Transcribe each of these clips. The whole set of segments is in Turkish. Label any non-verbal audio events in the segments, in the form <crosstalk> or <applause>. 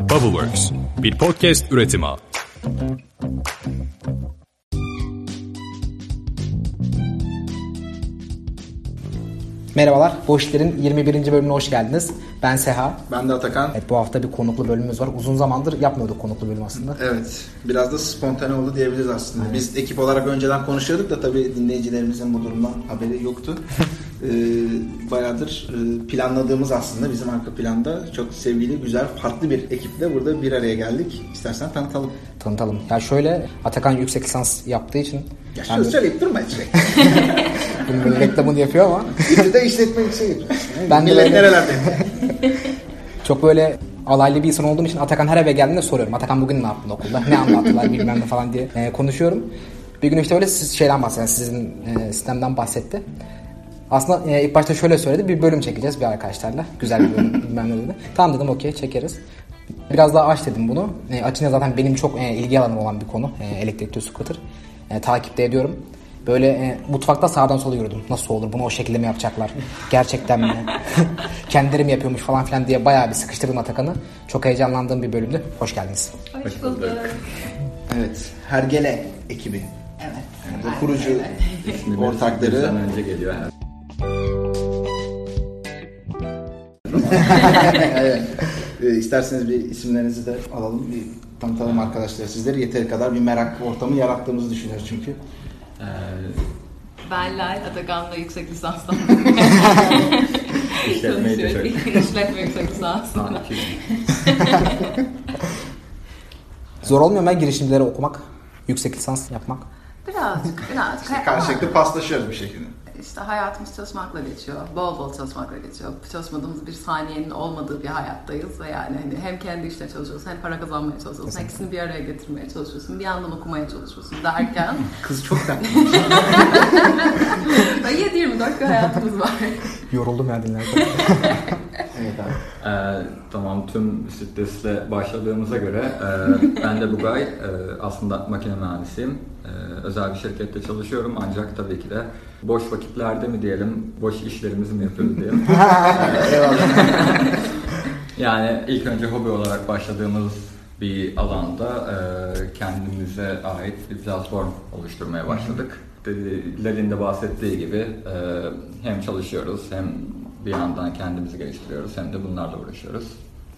Bubbleworks, bir podcast üretimi. Merhabalar, Bu İşler'in 21. bölümüne hoş geldiniz. Ben Seha. Ben de Atakan. Evet, bu hafta bir konuklu bölümümüz var. Uzun zamandır yapmıyorduk konuklu bölüm aslında. Evet, biraz da spontane oldu diyebiliriz aslında. Evet. Biz ekip olarak önceden konuşuyorduk da tabii dinleyicilerimizin bu durumdan haberi yoktu. Ee, bayağıdır e, planladığımız aslında bizim arka planda çok sevgili, güzel, farklı bir ekiple burada bir araya geldik. İstersen tanıtalım. Tanıtalım. Ya şöyle, Atakan yüksek lisans yaptığı için... Ya şunu yani... söyleyip durma hiç. <laughs> Bunun reklamını yapıyor ama. Şimdi de işletme yüksek Ben de böyle... nerelerdeyim? <laughs> Çok böyle alaylı bir insan olduğum için Atakan her eve geldiğinde soruyorum. Atakan bugün ne yaptın okulda? Ne anlattılar bilmem ne falan diye e, konuşuyorum. Bir gün işte öyle siz şeyden bahsetti. Sizin e, sistemden bahsetti. Aslında e, ilk başta şöyle söyledi. Bir bölüm çekeceğiz bir arkadaşlarla. Güzel bir bölüm <laughs> bilmem ne dedi. Tamam dedim okey çekeriz. Biraz daha aç dedim bunu. E, açınca zaten benim çok e, ilgi alanım olan bir konu. E, elektrikli scooter. E, takipte ediyorum. Böyle e, mutfakta sağdan sola yürüdüm. Nasıl olur? Bunu o şekilde mi yapacaklar? Gerçekten mi? <laughs> Kendileri mi yapıyormuş falan filan diye bayağı bir sıkıştırdım Atakan'ı. Çok heyecanlandığım bir bölümdü. Hoş geldiniz. Hoş bulduk. Evet. Hergele ekibi. Evet. Yani kurucu evet. ortakları. önce geliyor her. Evet. E, isterseniz bir isimlerinizi de alalım. Bir tanıtalım arkadaşlar sizleri. Yeteri kadar bir merak ortamı yarattığımızı düşünüyoruz çünkü. Ee, ben Lal, Atakan'la yüksek lisanstan İşletmeyi de şöyle. İşletme yüksek lisansında. <laughs> Zor olmuyor mu girişimcileri okumak? Yüksek lisans yapmak? Birazcık, birazcık. İşte karşılıklı paslaşıyoruz bir şekilde işte hayatımız çalışmakla geçiyor. Bol bol çalışmakla geçiyor. Çalışmadığımız bir saniyenin olmadığı bir hayattayız ve yani hani hem kendi işte çalışıyorsun hem para kazanmaya çalışıyorsun. Hem ikisini bir araya getirmeye çalışıyorsun. Bir yandan okumaya çalışıyorsun derken. <laughs> Kız çok tatlı. 7-24 <laughs> bir hayatımız var. Yoruldum ya dinlerken. <laughs> evet abi. Ee, tamam tüm stresle başladığımıza göre e, <laughs> ben de Bugay e, aslında makine mühendisiyim. E, özel bir şirkette çalışıyorum ancak tabii ki de boş vakitlerde mi diyelim, boş işlerimizi mi yapıyoruz diyelim. <laughs> <laughs> yani ilk önce hobi olarak başladığımız bir alanda e, kendimize ait bir platform oluşturmaya başladık. Lalin de bahsettiği gibi e, hem çalışıyoruz hem bir yandan kendimizi geliştiriyoruz hem de bunlarla uğraşıyoruz.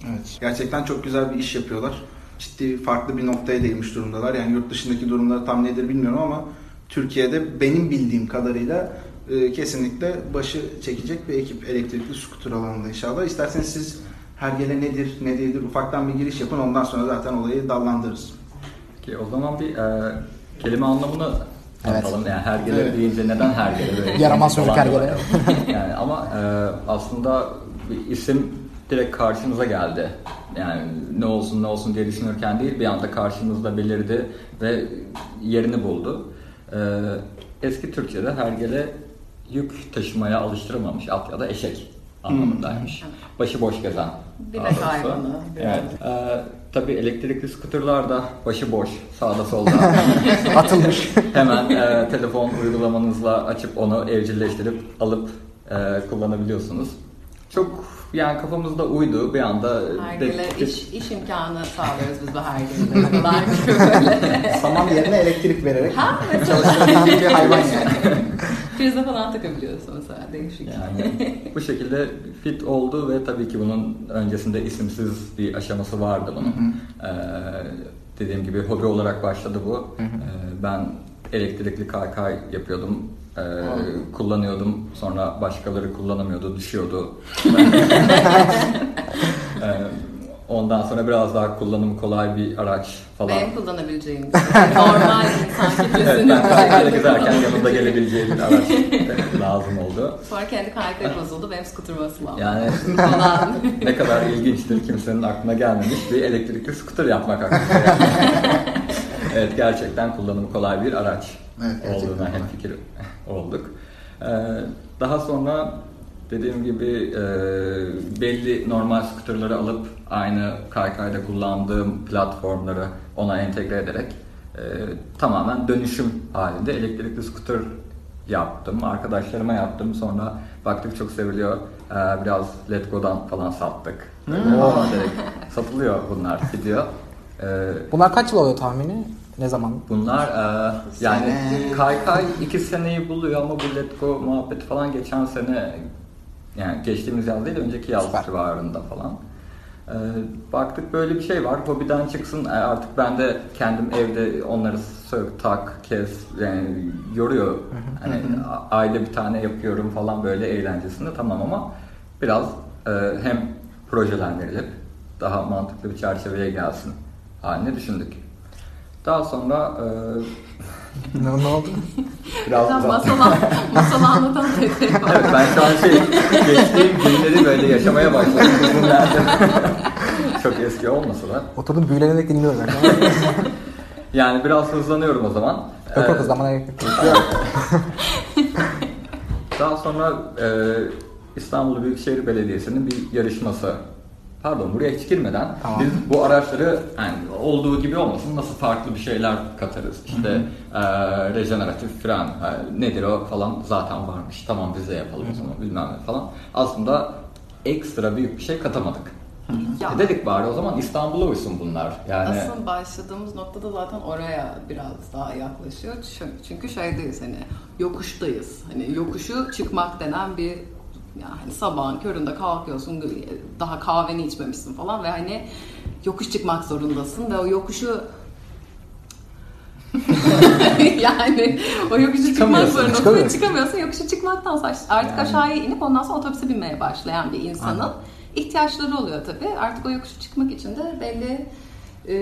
Evet. Gerçekten çok güzel bir iş yapıyorlar. Ciddi farklı bir noktaya değmiş durumdalar. Yani yurt dışındaki durumları tam nedir bilmiyorum ama Türkiye'de benim bildiğim kadarıyla e, kesinlikle başı çekecek bir ekip elektrikli skuter alanında inşallah. İsterseniz siz Hergele nedir, ne değildir ufaktan bir giriş yapın ondan sonra zaten olayı dallandırırız. Ki o zaman bir e, kelime anlamını evet. Yani hergele evet. deyince neden hergele? Böyle <laughs> Yaramaz çocuk hergele. <laughs> yani ama e, aslında bir isim direkt karşımıza geldi. Yani ne olsun ne olsun diye düşünürken değil bir anda karşımızda belirdi ve yerini buldu. Ee, eski Türkçe'de hergele yük taşımaya alıştırılmamış at ya da eşek anlamındaymış. Hmm. Başıboş gezen. Binek hayvanı. Evet. Ee, tabii elektrikli skuterlar da başıboş sağda solda <laughs> atılmış. Hemen e, telefon uygulamanızla açıp onu evcilleştirip alıp e, kullanabiliyorsunuz. Çok yani kafamızda uydu bir anda. Hergele de, iş, iş imkanı sağlıyoruz biz bu hergelelerle. Saman yerine elektrik vererek ha, çalıştıran bir hayvan yani. <laughs> Prize falan takabiliyorsun mesela değişik. Yani bu şekilde fit oldu ve tabii ki bunun öncesinde isimsiz bir aşaması vardı bunun. Hı hı. Ee, dediğim gibi hobi olarak başladı bu. Hı hı. Ee, ben elektrikli kaykay yapıyordum ee, kullanıyordum. Sonra başkaları kullanamıyordu, düşüyordu. <laughs> ee, ondan sonra biraz daha kullanım kolay bir araç falan. Benim kullanabileceğim <laughs> normal insan kitlesinin. evet, ben <laughs> giderken yanında gelebileceğim bir araç lazım oldu. Sonra kendi kaykay bozuldu, benim skuter basılam. Yani <laughs> ne kadar ilginçtir kimsenin aklına gelmemiş bir elektrikli skuter yapmak hakkında. evet gerçekten kullanımı kolay bir araç evet, olduğuna hem fikir olduk. Ee, daha sonra dediğim gibi e, belli normal skuterları alıp aynı kaykayda kullandığım platformları ona entegre ederek e, tamamen dönüşüm halinde elektrikli skuter yaptım. Arkadaşlarıma yaptım. Sonra baktık çok seviliyor. Ee, biraz Letgo'dan falan sattık. Hmm. satılıyor bunlar gidiyor. Ee, Bunlar kaç yıl oluyor tahmini? Ne zaman? bunlar e, yani Sene. kaykay iki seneyi buluyor ama bu Letgo muhabbeti falan geçen sene yani geçtiğimiz yaz değil önceki yaz Süper. civarında falan. Ee, baktık böyle bir şey var. Hobiden çıksın. E, artık ben de kendim evde onları sök, tak, kes yani yoruyor. Hani ayda bir tane yapıyorum falan böyle eğlencesinde tamam ama biraz e, hem projelendirilip daha mantıklı bir çerçeveye gelsin haline düşündük. Daha sonra e, ne, ne oldu? <laughs> biraz Sen masal, <laughs> masal anlatan Pepe var. Evet ben şu an şey geçtiğim günleri böyle yaşamaya başladım. Bugünlerde. <laughs> Çok eski olmasa da. Oturdum büyülenerek dinliyorum. <laughs> Yani biraz hızlanıyorum o zaman. Yok yok Ee, hızlamana gerek yok. Daha sonra e, İstanbul Büyükşehir Belediyesi'nin bir yarışması. Pardon buraya hiç girmeden Tamam. biz bu araçları yani olduğu gibi olmasın nasıl farklı bir şeyler katarız. İşte e, rejeneratif fren e, nedir o falan zaten varmış. Tamam biz de yapalım o zaman bilmem ne falan. Aslında ekstra büyük bir şey katamadık. Ya. E dedik bari o zaman İstanbul'a uysun bunlar. Yani Asıl başladığımız noktada zaten oraya biraz daha yaklaşıyor. Çünkü- Çünkü şeydeyiz hani yokuştayız. Hani yokuşu çıkmak denen bir yani hani sabahın köründe kalkıyorsun daha kahveni içmemişsin falan ve hani yokuş çıkmak zorundasın ve o yokuşu <laughs> yani o yokuşu çıkmak zorundasın çıkamıyorsun. çıkamıyorsun. Yokuşu çıkmaktan artık aşağıya inip ondan sonra otobüse binmeye başlayan bir insanın ihtiyaçları oluyor tabii. Artık o yokuşu çıkmak için de belli e,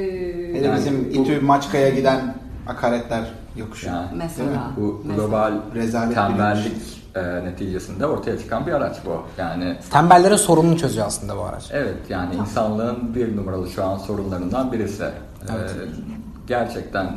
Hele Yani bizim bu- İTÜ Maçka'ya giden akaretler yokuşu. Yani Mesela. bu Mesela. global Rezalet bir tembellik e, neticesinde ortaya çıkan bir araç bu. Yani Tembellerin sorununu çözüyor aslında bu araç. evet yani insanlığın bir numaralı şu an sorunlarından birisi. E, Evet. gerçekten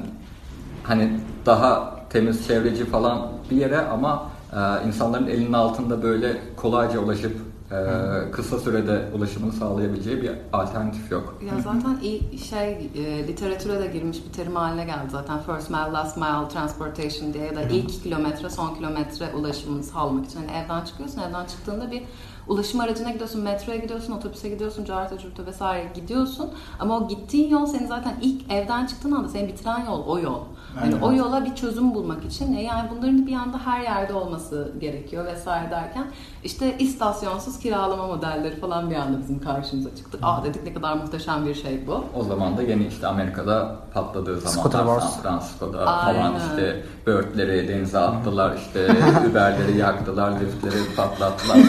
hani daha temiz çevreci falan bir yere ama e, insanların elinin altında böyle kolayca ulaşıp e, kısa sürede ulaşımını sağlayabileceği bir alternatif yok. Ya zaten iyi şey e, literatüre de girmiş bir terim haline geldi zaten first mile last mile transportation diye ya da ilk kilometre son kilometre ulaşımını sağlamak için hani evden çıkıyorsun evden çıktığında bir ulaşım aracına gidiyorsun metroya gidiyorsun otobüse gidiyorsun carta curta vesaire gidiyorsun ama o gittiğin yol senin zaten ilk evden çıktığın anda seni bitiren yol o yol. Aynen. o yola bir çözüm bulmak için e, yani bunların bir anda her yerde olması gerekiyor vesaire derken işte istasyonsuz kiralama modelleri falan bir anda bizim karşımıza çıktı. Aa dedik ne kadar muhteşem bir şey bu. O zaman da yeni işte Amerika'da patladığı Wars. San Francisco'da Aynen. falan işte Bird'leri denize attılar işte <laughs> Uber'leri yaktılar, liftleri patlattılar. <laughs>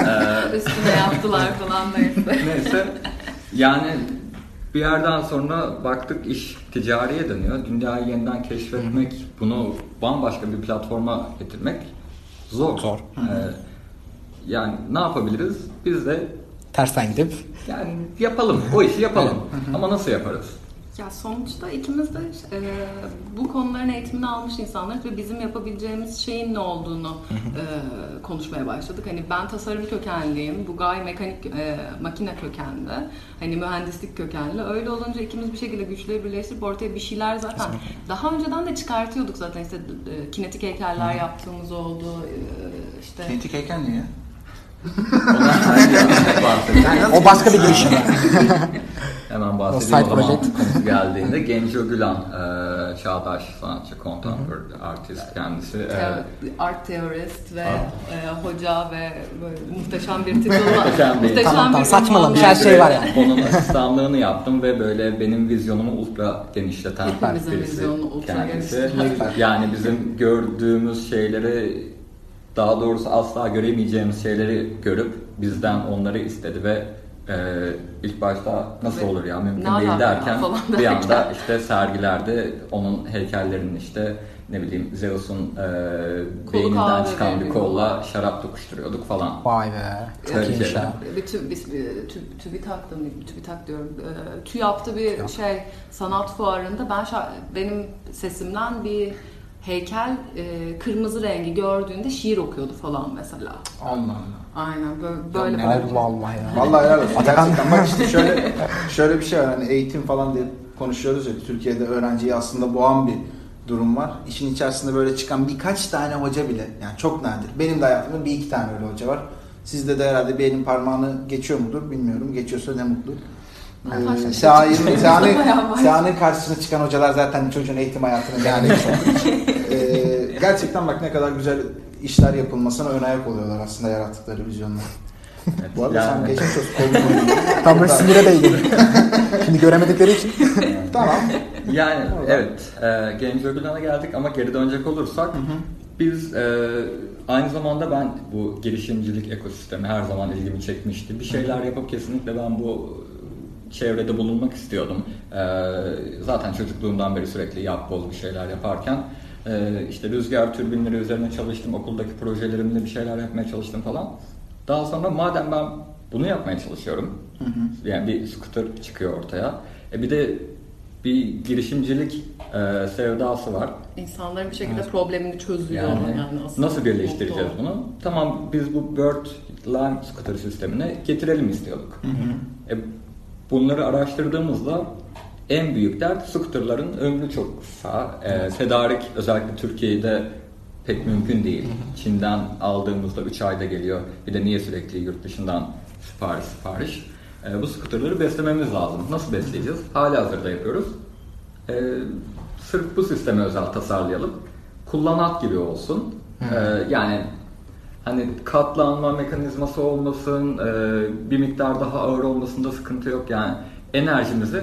Ee, Üstüne yaptılar falan neyse. <laughs> neyse yani bir yerden sonra baktık iş ticariye dönüyor. Dünyayı yeniden keşfetmek, bunu bambaşka bir platforma getirmek zor. Zor. Ee, yani ne yapabiliriz? Biz de Tersten gidip yani yapalım, o işi yapalım. <laughs> Ama nasıl yaparız? Ya sonuçta ikimiz de e, bu konuların eğitimini almış insanlarız ve bizim yapabileceğimiz şeyin ne olduğunu e, konuşmaya başladık. Hani ben tasarım kökenliyim, Bugay mekanik e, makine kökenli, hani mühendislik kökenli. Öyle olunca ikimiz bir şekilde güçleri birleştirip ortaya bir şeyler zaten daha önceden de çıkartıyorduk zaten işte e, kinetik heykeller yaptığımız oldu, e, işte Kinetik heykel ne ya? O başka bir girişim. Hemen bahsedeyim o zaman konusu geldiğinde. Genco Gülan, e, çağdaş sanatçı, contemporary artist kendisi. E, art teorist ve Art. e, hoca ve böyle muhteşem bir titulu <laughs> var. Muhteşem bir- Tamam, tamam, saçmalamış, her şey var yani. Onun asistanlığını yaptım ve böyle benim vizyonumu ultra genişleten Hepimizin birisi ultra kendisi. genişleten. Yani bizim gördüğümüz şeyleri daha doğrusu asla göremeyeceğimiz şeyleri görüp bizden onları istedi ve e, ilk başta nasıl olur ya mümkün ne değil derken bir anda işte sergilerde onun heykellerinin işte ne bileyim Zeus'un e, beyninden çıkan bir kolla şarap tokuşturuyorduk falan. Vay be. Çok iyiymiş şeyler. ya. Bir tü, bir, bir, tü, TÜBİTAK'ta mı? TÜBİTAK diyorum. Ee, TÜYAP'ta bir şey sanat fuarında ben şa- benim sesimden bir heykel e, kırmızı rengi gördüğünde şiir okuyordu falan mesela. Allah Allah. Aynen böyle, böyle neler Allah Allah ya. Vallahi helal <laughs> olsun. Atakan- Gerçekten bak işte şöyle şöyle bir şey var. Hani eğitim falan diye konuşuyoruz ya. Türkiye'de öğrenciyi aslında boğan bir durum var. İşin içerisinde böyle çıkan birkaç tane hoca bile yani çok nadir. Benim de hayatımda bir iki tane öyle hoca var. Sizde de herhalde bir elin parmağını geçiyor mudur bilmiyorum. Geçiyorsa ne mutlu. Ee. Seha'nın <laughs> karşısına çıkan hocalar zaten çocuğun eğitim hayatını ee, <laughs> gerçekten bak ne kadar güzel işler yapılmasına ön ayak oluyorlar aslında yarattıkları vizyonla. Evet, Bu arada sen yani- geçmiş olsun. Kolunu <laughs> Tam böyle sinire değdim. <laughs> Şimdi göremedikleri için. <laughs> Tamam. Yani evet, e, Games Ödülü'ne geldik ama geri dönecek olursak biz e, aynı zamanda ben bu girişimcilik ekosistemi her zaman ilgimi çekmişti. Bir şeyler yapıp kesinlikle ben bu çevrede bulunmak istiyordum. E, zaten çocukluğumdan beri sürekli yap boz bir şeyler yaparken e, işte rüzgar türbinleri üzerine çalıştım, okuldaki projelerimde bir şeyler yapmaya çalıştım falan. Daha sonra madem ben bunu yapmaya çalışıyorum, yani bir scooter çıkıyor ortaya. E bir de bir girişimcilik e, sevdası var. İnsanların bir şekilde problemini çözüyor. Yani, Yani, aslında nasıl birleştireceğiz mutlu. bunu? Tamam biz bu Bird Line scooter sistemine getirelim istiyorduk. E, bunları araştırdığımızda en büyük dert scooterların ömrü çok kısa. E, tedarik özellikle Türkiye'de pek mümkün değil. Çin'den aldığımızda 3 ayda geliyor. Bir de niye sürekli yurt dışından sipariş sipariş. E, bu scooterları beslememiz lazım. Nasıl besleyeceğiz? Hali hazırda yapıyoruz. E, sırf bu sisteme özel tasarlayalım. Kullanat gibi olsun. E, yani hani katlanma mekanizması olmasın, e, bir miktar daha ağır olmasında sıkıntı yok. Yani enerjimizi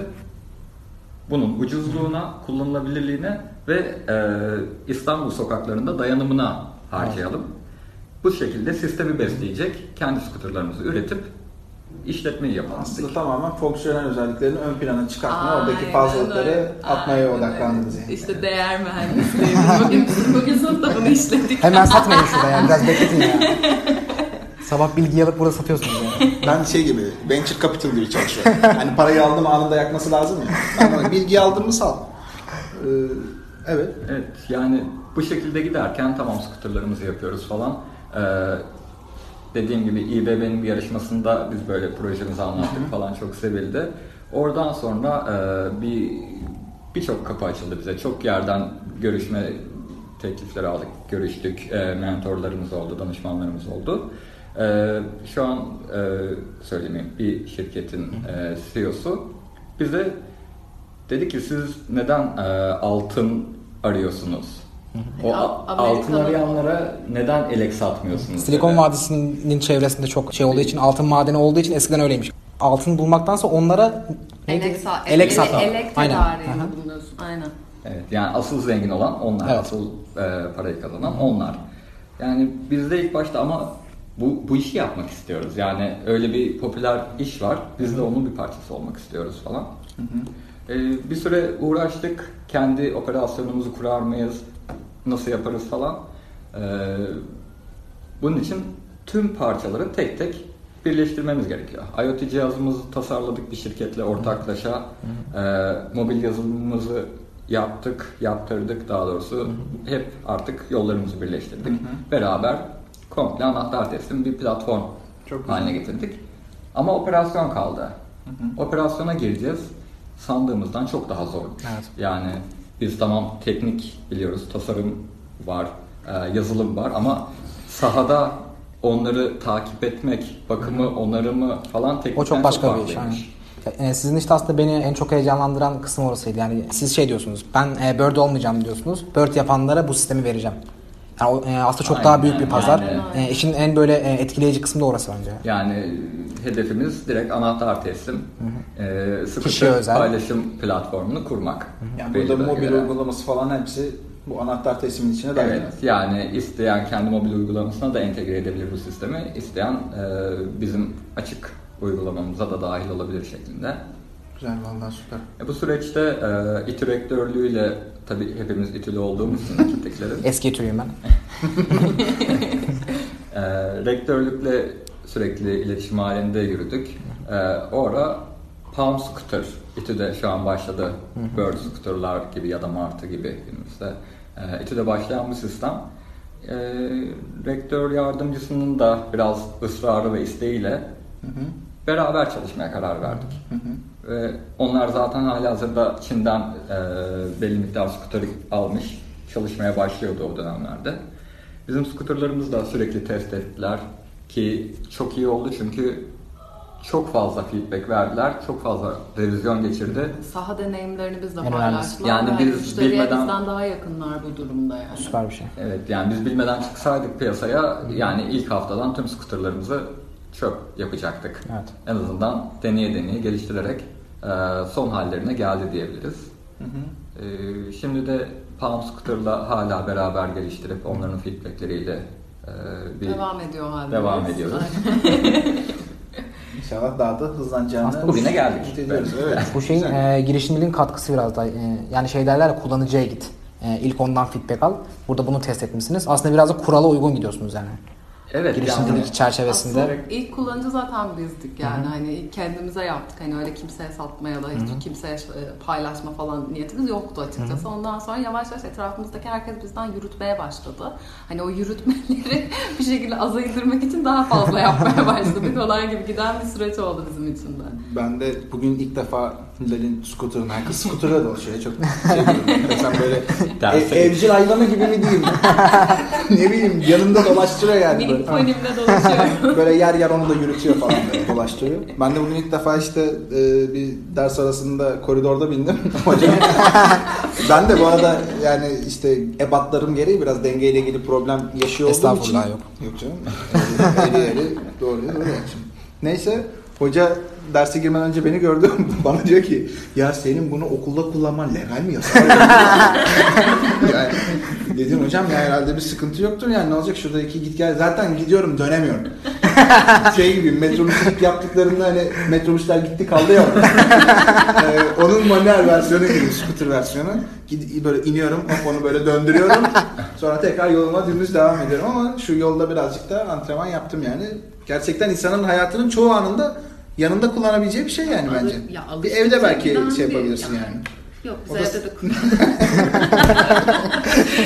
bunun ucuzluğuna, kullanılabilirliğine ve e, İstanbul sokaklarında dayanımına harcayalım. Bu şekilde sistemi besleyecek kendi skuterlarımızı üretip işletmeyi yapalım. Aslında tamamen fonksiyonel özelliklerini ön plana çıkartmaya, Aynen oradaki fazlalıkları öyle. atmaya Aynen odaklandınız yani. İşte değer mühendisliği. bugün, <laughs> bugün sınıfta bunu işledik. Hemen satmayın şurada ya. Biraz bekletin ya. <laughs> Sabah bilgi alıp burada satıyorsunuz ya. <laughs> Ben şey gibi, venture capital gibi çalışıyorum. hani parayı aldım anında yakması lazım ya. Ben bilgiyi aldım mı sal. Ee, evet. Evet yani bu şekilde giderken tamam skuterlarımızı yapıyoruz falan. Ee, dediğim gibi İBB'nin bir yarışmasında biz böyle projemizi anlattık falan çok sevildi. Oradan sonra e, bir birçok kapı açıldı bize. Çok yerden görüşme teklifleri aldık, görüştük. E, mentorlarımız oldu, danışmanlarımız oldu. E, şu an e, söylemeyeyim bir şirketin e, CEO'su bize dedi ki siz neden e, altın arıyorsunuz? O altın arayanlara neden elek satmıyorsunuz? Silikon dedi. Vadisi'nin çevresinde çok şey olduğu için, altın madeni olduğu için eskiden öyleymiş. Altın bulmaktansa onlara neydi? Elek, sa- elek ele- satan. Elek Aynen. bulunuyorsun. Aynen. Evet, yani asıl zengin olan onlar, Evet. asıl e, parayı kazanan onlar. Yani biz de ilk başta ama bu, bu işi yapmak istiyoruz. Yani öyle bir popüler iş var, biz de onun bir parçası olmak istiyoruz falan. E, bir süre uğraştık, kendi operasyonumuzu kurar mıyız, nasıl yaparız falan. E, bunun için tüm parçaları tek tek birleştirmemiz gerekiyor. IoT cihazımızı tasarladık bir şirketle ortaklaşa. E, mobil yazılımımızı yaptık, yaptırdık daha doğrusu. Hep artık yollarımızı birleştirdik. Beraber komple anahtar teslim bir platform Çok güzel. haline getirdik. Ama operasyon kaldı. Operasyona gireceğiz. Sandığımızdan çok daha zor. Evet. Yani biz tamam teknik biliyoruz, tasarım var, e, yazılım var ama sahada onları takip etmek, bakımı, onarımı falan teknikten O çok başka bir iş. farklıymış. aynen. E, Sizin işte aslında beni en çok heyecanlandıran kısım orasıydı. Yani siz şey diyorsunuz, ben e, Bird olmayacağım diyorsunuz. Bird yapanlara bu sistemi vereceğim. Yani e, aslında çok Aynen, daha büyük bir pazar. aynen. E, işin en böyle e, etkileyici kısmı da orası bence. Yani hedefimiz direkt anahtar teslim, e, Kişiye scooter özel. paylaşım platformunu kurmak. Yani Belli burada mobil bölgelere. uygulaması falan hepsi bu anahtar teslimin içine dahil. Evet, yani isteyen kendi mobil uygulamasına da entegre edebilir bu sistemi. İsteyen e, bizim açık uygulamamıza da dahil olabilir şeklinde. Güzel vallahi süper. E, bu süreçte e, İTÜ rektörlüğüyle tabii hepimiz İTÜ'lü olduğumuz için <laughs> ekiptekilerin Eski türüyüm ben. <laughs> e, rektörlükle sürekli iletişim halinde yürüdük. E, o ara Palm Scooter İTÜ'de şu an başladı. Bird Scooter'lar gibi ya da Martı gibi günümüzde. E, İTÜ'de başlayan bu sistem. E, rektör yardımcısının da biraz ısrarı ve isteğiyle beraber çalışmaya karar verdik. Ve onlar zaten hala hazırda Çin'den e, belli miktar scooter almış, çalışmaya başlıyordu o dönemlerde. Bizim scooterlarımızı da sürekli test ettiler ki çok iyi oldu çünkü çok fazla feedback verdiler. Çok fazla revizyon geçirdi. Saha deneyimlerini biz de En paylaştılar. Yani Yani biz bilmeden- bizden daha yakınlar bu durumda yani. Süper bir şey. Evet yani biz bilmeden çıksaydık piyasaya yani ilk haftadan tüm skuterlarımızı çöp yapacaktık. Evet. En azından deneye deneye geliştirerek son hallerine geldi diyebiliriz. E, şimdi de Palm Scooter'la hala beraber geliştirip onların feedbackleriyle e, bir Devam ediyor halde. devam ediyoruz. <laughs> İnşallah daha da hızlanacağını Aslında Bugüne geldik. ediyoruz. Evet. Bu şeyin e, girişimciliğin katkısı biraz da e, yani şey derler ya kullanıcıya git. E, ilk ondan feedback al. Burada bunu test etmişsiniz. Aslında biraz da kurala uygun gidiyorsunuz yani. Evet Girişimcilik yani çerçevesinde. Aslında ilk kullanıcı zaten bizdik yani hani ilk kendimize yaptık hani öyle kimseye satma ya da hiç kimseye e, paylaşma falan niyetimiz yoktu açıkçası. Ondan sonra yavaş yavaş etrafımızdaki herkes bizden yürütmeye başladı. Hani o yürütmeleri <laughs> bir şekilde aza indirmek için daha fazla yapmaya <laughs> başladık falan gibi giden bir süreç oldu bizim için de. Ben de bugün ilk defa Hilal'in scooter'ına, yani kız scooter'la dolaşıyor. Çok şey. Sen böyle ev- evcil hayvanı gibi mi diyeyim? <laughs> ne bileyim yanında dolaştırıyor yani. Böyle. Minik ponimle dolaşıyorum. <laughs> böyle yer yer onu da yürütüyor falan böyle dolaştırıyor. Ben de bugün ilk defa işte e, bir ders arasında koridorda bindim. <laughs> Hocam ben de bu arada yani işte ebatlarım gereği biraz dengeyle ilgili problem yaşıyor olduğum için. Estağfurullah, yok. Yok canım. Eğri eğri doğru. Neyse hoca derse girmeden önce beni gördü. <laughs> Bana diyor ki ya senin bunu okulda kullanman legal mi yasak? <laughs> yani, dedim hocam ya herhalde bir sıkıntı yoktur yani ne olacak şurada iki git gel zaten gidiyorum dönemiyorum. <laughs> şey gibi metrobüsçülük yaptıklarında hani metrobüsler gitti kaldı ya. Ee, onun manuel versiyonu gibi scooter versiyonu. Gid- böyle iniyorum hop onu böyle döndürüyorum. Sonra tekrar yoluma dümdüz devam ediyorum ama şu yolda birazcık da antrenman yaptım yani. Gerçekten insanın hayatının çoğu anında yanında kullanabileceği bir şey yani bence. Ya, bir evde belki şey yapabilirsin ya. yani. Yok biz da- evde de <laughs>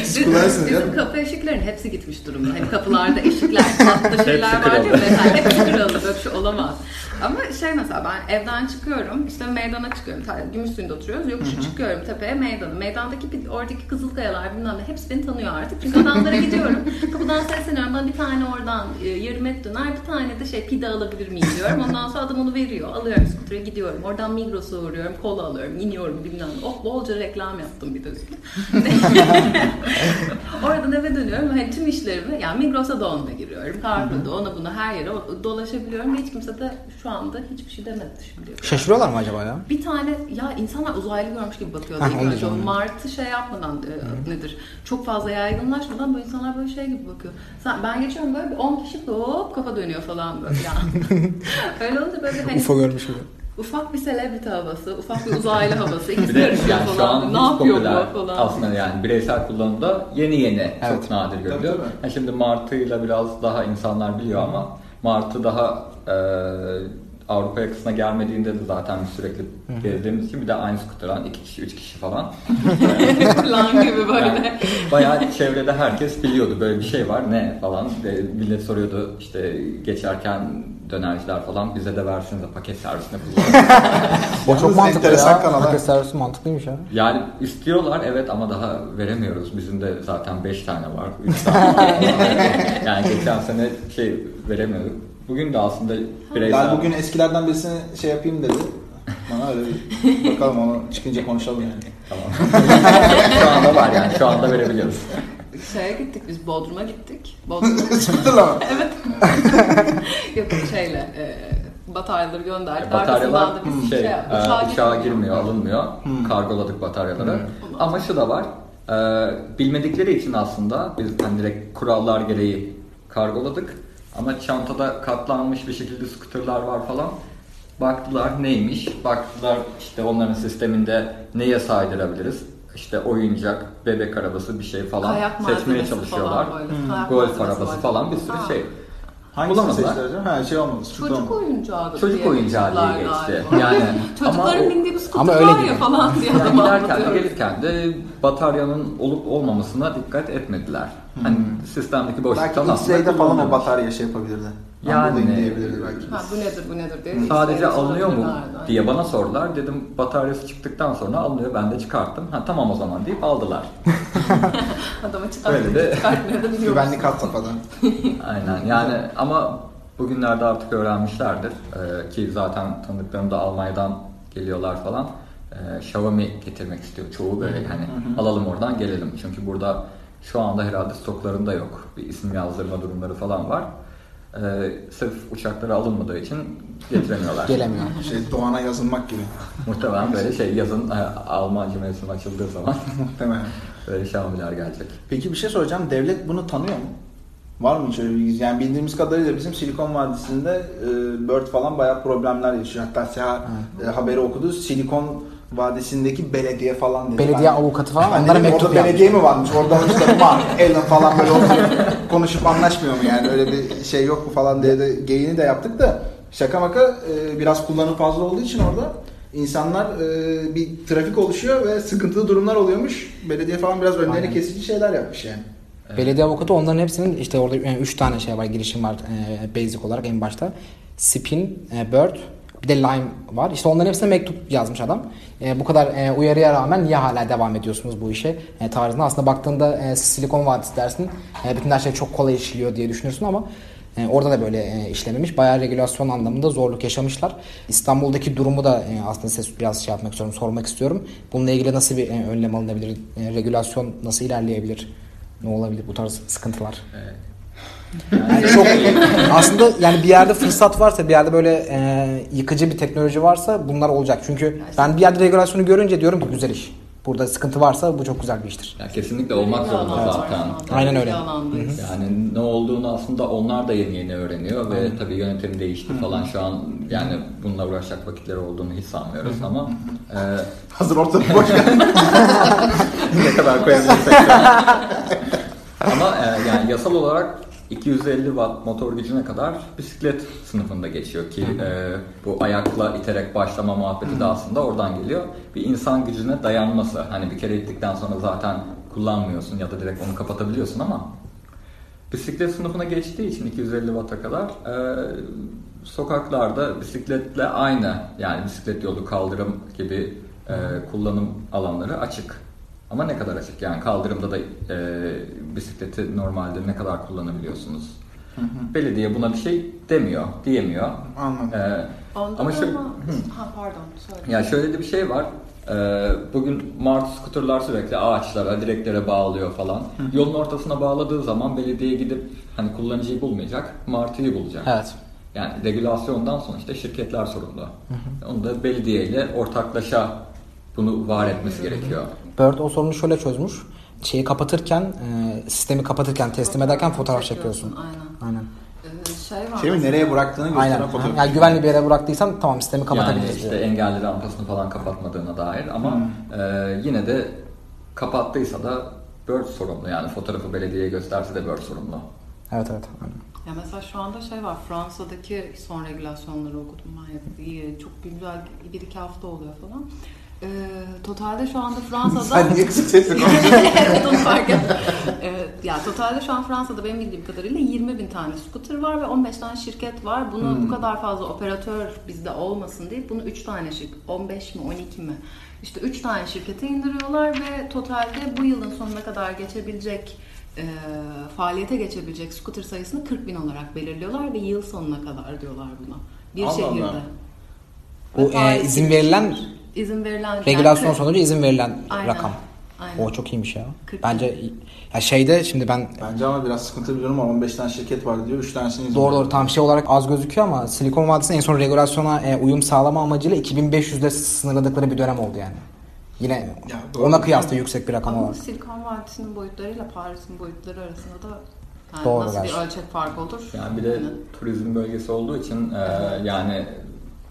Siz kullanırsınız Bizim kapı eşiklerin hepsi gitmiş durumda. Hani kapılarda eşikler, <laughs> tatlı şeyler var ya mesela hepsi kırıldı. Böyle bir şey olamaz. Ama şey mesela ben evden çıkıyorum, işte meydana çıkıyorum. Gümüşsuyu'nda oturuyoruz. Yokuşu çıkıyorum tepeye meydana. Meydandaki oradaki kızılkayalar bilmem ne hepsi beni tanıyor artık. Çünkü adamlara gidiyorum. <laughs> Kapıdan sesleniyorum. Bana bir tane oradan e, yarım et döner, bir tane de şey pide alabilir miyim diyorum. Ondan sonra adam onu veriyor. Alıyorum skutere gidiyorum. Oradan Migros'a uğruyorum. Kola alıyorum. iniyorum bilmem ne. Oh bolca reklam yaptım bir de. <laughs> Oradan eve dönüyorum. Hani tüm işlerimi yani Migros'a da onunla giriyorum. Carrefour'da ona buna her yere dolaşabiliyorum. Hiç kimse de şu anda hiçbir şey demedi kadar. Şaşırıyorlar mı acaba ya? Bir tane ya insanlar uzaylı görmüş gibi bakıyor Hah, değil onu mi? diyeceğim. Şu Mart'ı şey yapmadan e, nedir? Çok fazla yaygınlaşmadan böyle insanlar böyle şey gibi bakıyor. Sen, ben geçiyorum böyle bir 10 kişi hop kafa dönüyor falan böyle ya. <laughs> Öyle olunca böyle hani UFO görmüş gibi. Ufak bir selebriti havası, ufak bir uzaylı havası. İkisi Bir de yarışıyor yani şu falan. an ne yapıyor bu falan. aslında yani bireysel kullanımda yeni yeni Evet. çok nadir görülüyor. tabii. Ha şimdi Martı'yla biraz daha insanlar biliyor ama Martı daha e, Avrupa yakasına gelmediğinde de zaten biz sürekli gezdiğimiz için bir de aynı skuteran iki kişi, üç kişi falan. <laughs> falan gibi böyle. Yani bayağı çevrede herkes biliyordu böyle bir şey var ne falan. Ve millet soruyordu işte geçerken dönerciler falan bize de versinize paket servisine kullanın. O <laughs> çok mantıklı enteresan ya. kanal. Paket servisi mantıklıymış ya. Yani istiyorlar evet ama daha veremiyoruz. Bizim de zaten 5 tane var, 3 tane var. <laughs> yani geçen sene şey veremiyorduk. Bugün de aslında bireysel... Ben bugün eskilerden birisini şey yapayım dedi. Bana öyle bir bakalım onu çıkınca konuşalım yani. Tamam. <laughs> şu anda var yani şu anda verebiliyoruz. Şeye gittik biz Bodrum'a gittik. Bodrum'a <laughs> Sıkıntılı ama. <laughs> yok şeyle e, bataryaları gönderdik. Bataryalar Arkasından da biz şey, şey, e, uçağa, uçağa girmiyor. alınmıyor. Kargoladık bataryaları. Ama şu da var. e, bilmedikleri için aslında biz hani direkt kurallar gereği kargoladık. Ama çantada katlanmış bir şekilde skuterlar var falan. Baktılar neymiş? Baktılar işte onların sisteminde neye saydırabiliriz? İşte oyuncak, bebek arabası bir şey falan Kayak seçmeye malzemesi çalışıyorlar. falan böyle. Kayak Golf malzemesi arabası var. falan bir sürü Ha. şey. Hangisini Bulamadılar. seçtiler hocam? Ha şey olmadı. Çocuk olmadı. oyuncağı da Çocuk oyuncağı diye geçti. galiba. <laughs> Yani ama Çocukların o- bindiği bir Ama öyle var ya falan diye Yani adam giderken de gelirken de bataryanın olup olmamasına dikkat etmediler. Hani sistemdeki boşluktan Belki aslında X-Ray'de falan o batarya şey yapabilirdi. Yani- diyebilirdi belki. Ha, bu nedir bu nedir diye. Sadece X-ray'de alınıyor mu sorabilirlerdi. diye bana sordular. Dedim bataryası çıktıktan sonra alınıyor. Ben de çıkarttım. Ha tamam o zaman deyip aldılar. <laughs> Adama çıkartmıyor, Öyle de- çıkartmıyor da biliyor Güvenlik hat safhada. <laughs> Aynen yani ama bugünlerde artık öğrenmişlerdir. Ee, ki zaten tanıdıklarım da Almanya'dan geliyorlar falan. Ee, Xiaomi getirmek istiyor çoğu böyle hani alalım oradan gelelim. Çünkü burada şu anda herhalde stoklarında yok. Bir isim yazdırma durumları falan var. Ee, sırf uçaklara alınmadığı için getiremiyorlar. Gelemiyor. Şey Doğan'a yazılmak gibi. Muhtemelen böyle şey yazın e, Almanca mevsim açıldığı zaman <laughs> Muhtemelen. böyle Xiaomi'ler gelecek. Peki bir şey soracağım. Devlet bunu tanıyor mu? Var mı şöyle bir bilgi? Yani bildiğimiz kadarıyla bizim Silikon Vadisi'nde e, Bird falan bayağı problemler yaşıyor. Hatta Seha e, haberi okudu. Silikon Vadisi'ndeki belediye falan dedi. Belediye Ben- avukatı falan Ben onlara dedim, mektup orada yazmış. belediye mi varmış? Oradan işte Mark, Alan falan böyle oturup konuşup anlaşmıyor mu yani? Öyle bir şey yok mu falan diye de geyini de yaptık da şaka maka e, biraz kullanım fazla olduğu için orada insanlar e, bir trafik oluşuyor ve sıkıntılı durumlar oluyormuş. Belediye falan biraz önlerini Aynen. kesici şeyler yapmış yani. Belediye avukatı onların hepsinin işte orada 3 tane şey var girişim var e, basic olarak en başta. Spin, e, Bird bir de Lime var. İşte onların hepsine mektup yazmış adam. E, bu kadar e, uyarıya rağmen niye hala devam ediyorsunuz bu işe e, tarzında. Aslında baktığında e, Silikon Vadisi dersin e, bütün her şey çok kolay işliyor diye düşünürsün ama e, orada da böyle e, işlememiş. Bayağı regülasyon anlamında zorluk yaşamışlar. İstanbul'daki durumu da e, aslında size biraz şey yapmak istiyorum, sormak istiyorum. Bununla ilgili nasıl bir e, önlem alınabilir? E, regülasyon nasıl ilerleyebilir? Ne olabilir bu tarz sıkıntılar? Evet. Yani çok aslında yani bir yerde fırsat varsa bir yerde böyle e, yıkıcı bir teknoloji varsa bunlar olacak. Çünkü ben bir yerde regülasyonu görünce diyorum ki güzel iş. Burada sıkıntı varsa bu çok güzel bir iştir. Ya kesinlikle olmak zorunda alan zaten. Aynen öyle. Yani ne olduğunu aslında onlar da yeni yeni öğreniyor ve tabii yönetim değişti falan şu an yani bununla uğraşacak vakitleri olduğunu hiç sanmıyoruz ama e, <laughs> Hazır ortalık boş <laughs> ne kadar koyabilirsek <laughs> ama e, yani yasal olarak 250 watt motor gücüne kadar bisiklet sınıfında geçiyor ki e, bu ayakla iterek başlama muhabbeti de aslında oradan geliyor. Bir insan gücüne dayanması. Hani bir kere ittikten sonra zaten kullanmıyorsun ya da direkt onu kapatabiliyorsun ama bisiklet sınıfına geçtiği için 250 watt'a kadar e, sokaklarda bisikletle aynı yani bisiklet yolu kaldırım gibi e, kullanım alanları açık. Ama ne kadar açık yani kaldırımda da e, bisikleti normalde ne kadar kullanabiliyorsunuz? Belediye buna bir şey demiyor, diyemiyor. Anladım. E, Onda ama şu, ama... Ha pardon. Söyle. ya şöyle de bir şey var. Ee, bugün Mart skuterlar sürekli ağaçlara, direklere bağlıyor falan. Yolun ortasına bağladığı zaman belediye gidip hani kullanıcıyı bulmayacak, Martı'yı bulacak. Evet. Yani regülasyondan sonra işte şirketler sorumlu. Onu da belediye ile ortaklaşa bunu var etmesi gerekiyor. Bird o sorunu şöyle çözmüş. Şeyi kapatırken, e, sistemi kapatırken, teslim ederken fotoğraf çekiyorsun. Aynen. Aynen. Ee, şey var. Şey mi nereye bıraktığını gösteren Aynen. fotoğraf. Yani güvenli bir yere bıraktıysan tamam sistemi Yani kapatabiliriz işte diyor. engelli rampasını falan kapatmadığına dair ama e, yine de kapattıysa da Bird sorumlu yani fotoğrafı belediyeye gösterse de Bird sorumlu. Evet evet. Aynen. Ya mesela şu anda şey var Fransa'daki son regülasyonları okudum ben. Çok güzel bir iki hafta oluyor falan. Ee, totalde şu anda Fransa'da... Sen niye kısık sesle <laughs> konuşuyorsun? evet onu fark ettim. Evet, ya totalde şu an Fransa'da benim bildiğim kadarıyla 20 bin tane scooter var ve 15 tane şirket var. Bunu bu kadar fazla operatör bizde olmasın diye bunu 3 tane şirket, 15 mi 12 mi? İşte 3 tane şirkete indiriyorlar ve totalde bu yılın sonuna kadar geçebilecek e, faaliyete geçebilecek scooter sayısını 40 bin olarak belirliyorlar ve yıl sonuna kadar diyorlar buna. Bir Allah şehirde. Allah. Bu, e, izin verilen- izin verilen Regülasyon yani sonucu izin verilen Aynen. rakam. Aynen. O çok iyiymiş ya. Kırk Bence ya şeyde şimdi ben Bence ama biraz sıkıntılı bir durum var. 15 tane şirket var diyor. 3 tanesini izin doğru doğru tam şey olarak az gözüküyor ama Silikon Vadisi'nin en son regülasyona e, uyum sağlama amacıyla 2500'de sınırladıkları bir dönem oldu yani. Yine Ya ona kıyasla yüksek bir rakam Ama olarak. Silikon Vadisi'nin boyutlarıyla Paris'in boyutları arasında da yani Doğru nasıl gerçi. bir ölçek farkı olur? Yani bir de turizm bölgesi olduğu için e, yani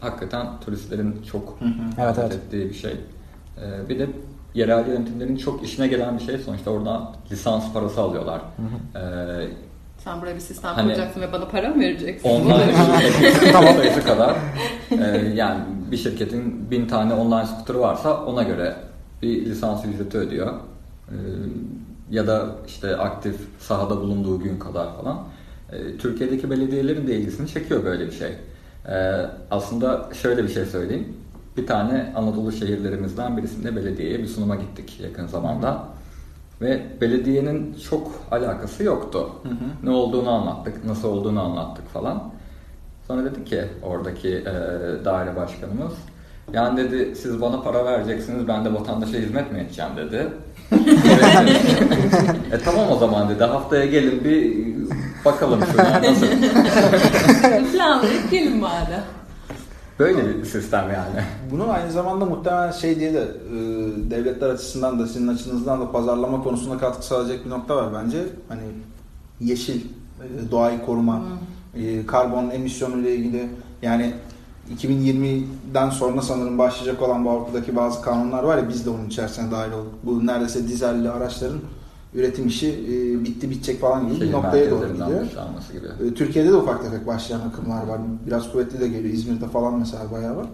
hakikaten turistlerin çok Evet, evet. ettiği bir şey. E, bir de yerel yönetimlerin çok işine gelen bir şey sonuçta oradan lisans parası alıyorlar. E, sen buraya bir sistem Hani- kuracaksın ve bana para mı vereceksin? online <laughs> şirketin sayısı kadar e, yani bir şirketin bin tane online scooter'ı varsa ona göre bir lisans ücreti ödüyor. E, ya da işte aktif sahada bulunduğu gün kadar falan. E, Türkiye'deki belediyelerin de ilgisini çekiyor böyle bir şey. E, aslında şöyle bir şey söyleyeyim. Bir tane Anadolu şehirlerimizden birisinde belediyeye bir sunuma gittik yakın zamanda. Ve belediyenin çok alakası yoktu. Ne olduğunu anlattık, nasıl olduğunu anlattık falan. Sonra dedi ki oradaki e, daire başkanımız yani dedi siz bana para vereceksiniz ben de vatandaşa hizmet mi edeceğim dedi. <laughs> <laughs> e tamam o zaman dedi haftaya gelin bir bakalım şuna nasıl. Planlayıp gelin madem. Böyle bir sistem yani. Bunu aynı zamanda muhtemelen şey diye de e, devletler açısından da sizin açınızdan da pazarlama konusunda katkı sağlayacak bir nokta var bence. Hani yeşil, e, doğayı koruma, e, karbon emisyonu ile ilgili yani 2020'den sonra sanırım başlayacak olan bu Avrupa'daki bazı kanunlar var ya biz de onun içerisine dahil olduk. Bu neredeyse dizelli araçların üretim işi e, bitti bitecek falan gibi bir noktaya doğru gidiyor. gibi. E, Türkiye'de de ufak tefek başlayan akımlar var. Biraz kuvvetli de geliyor. İzmir'de falan mesela bayağı var.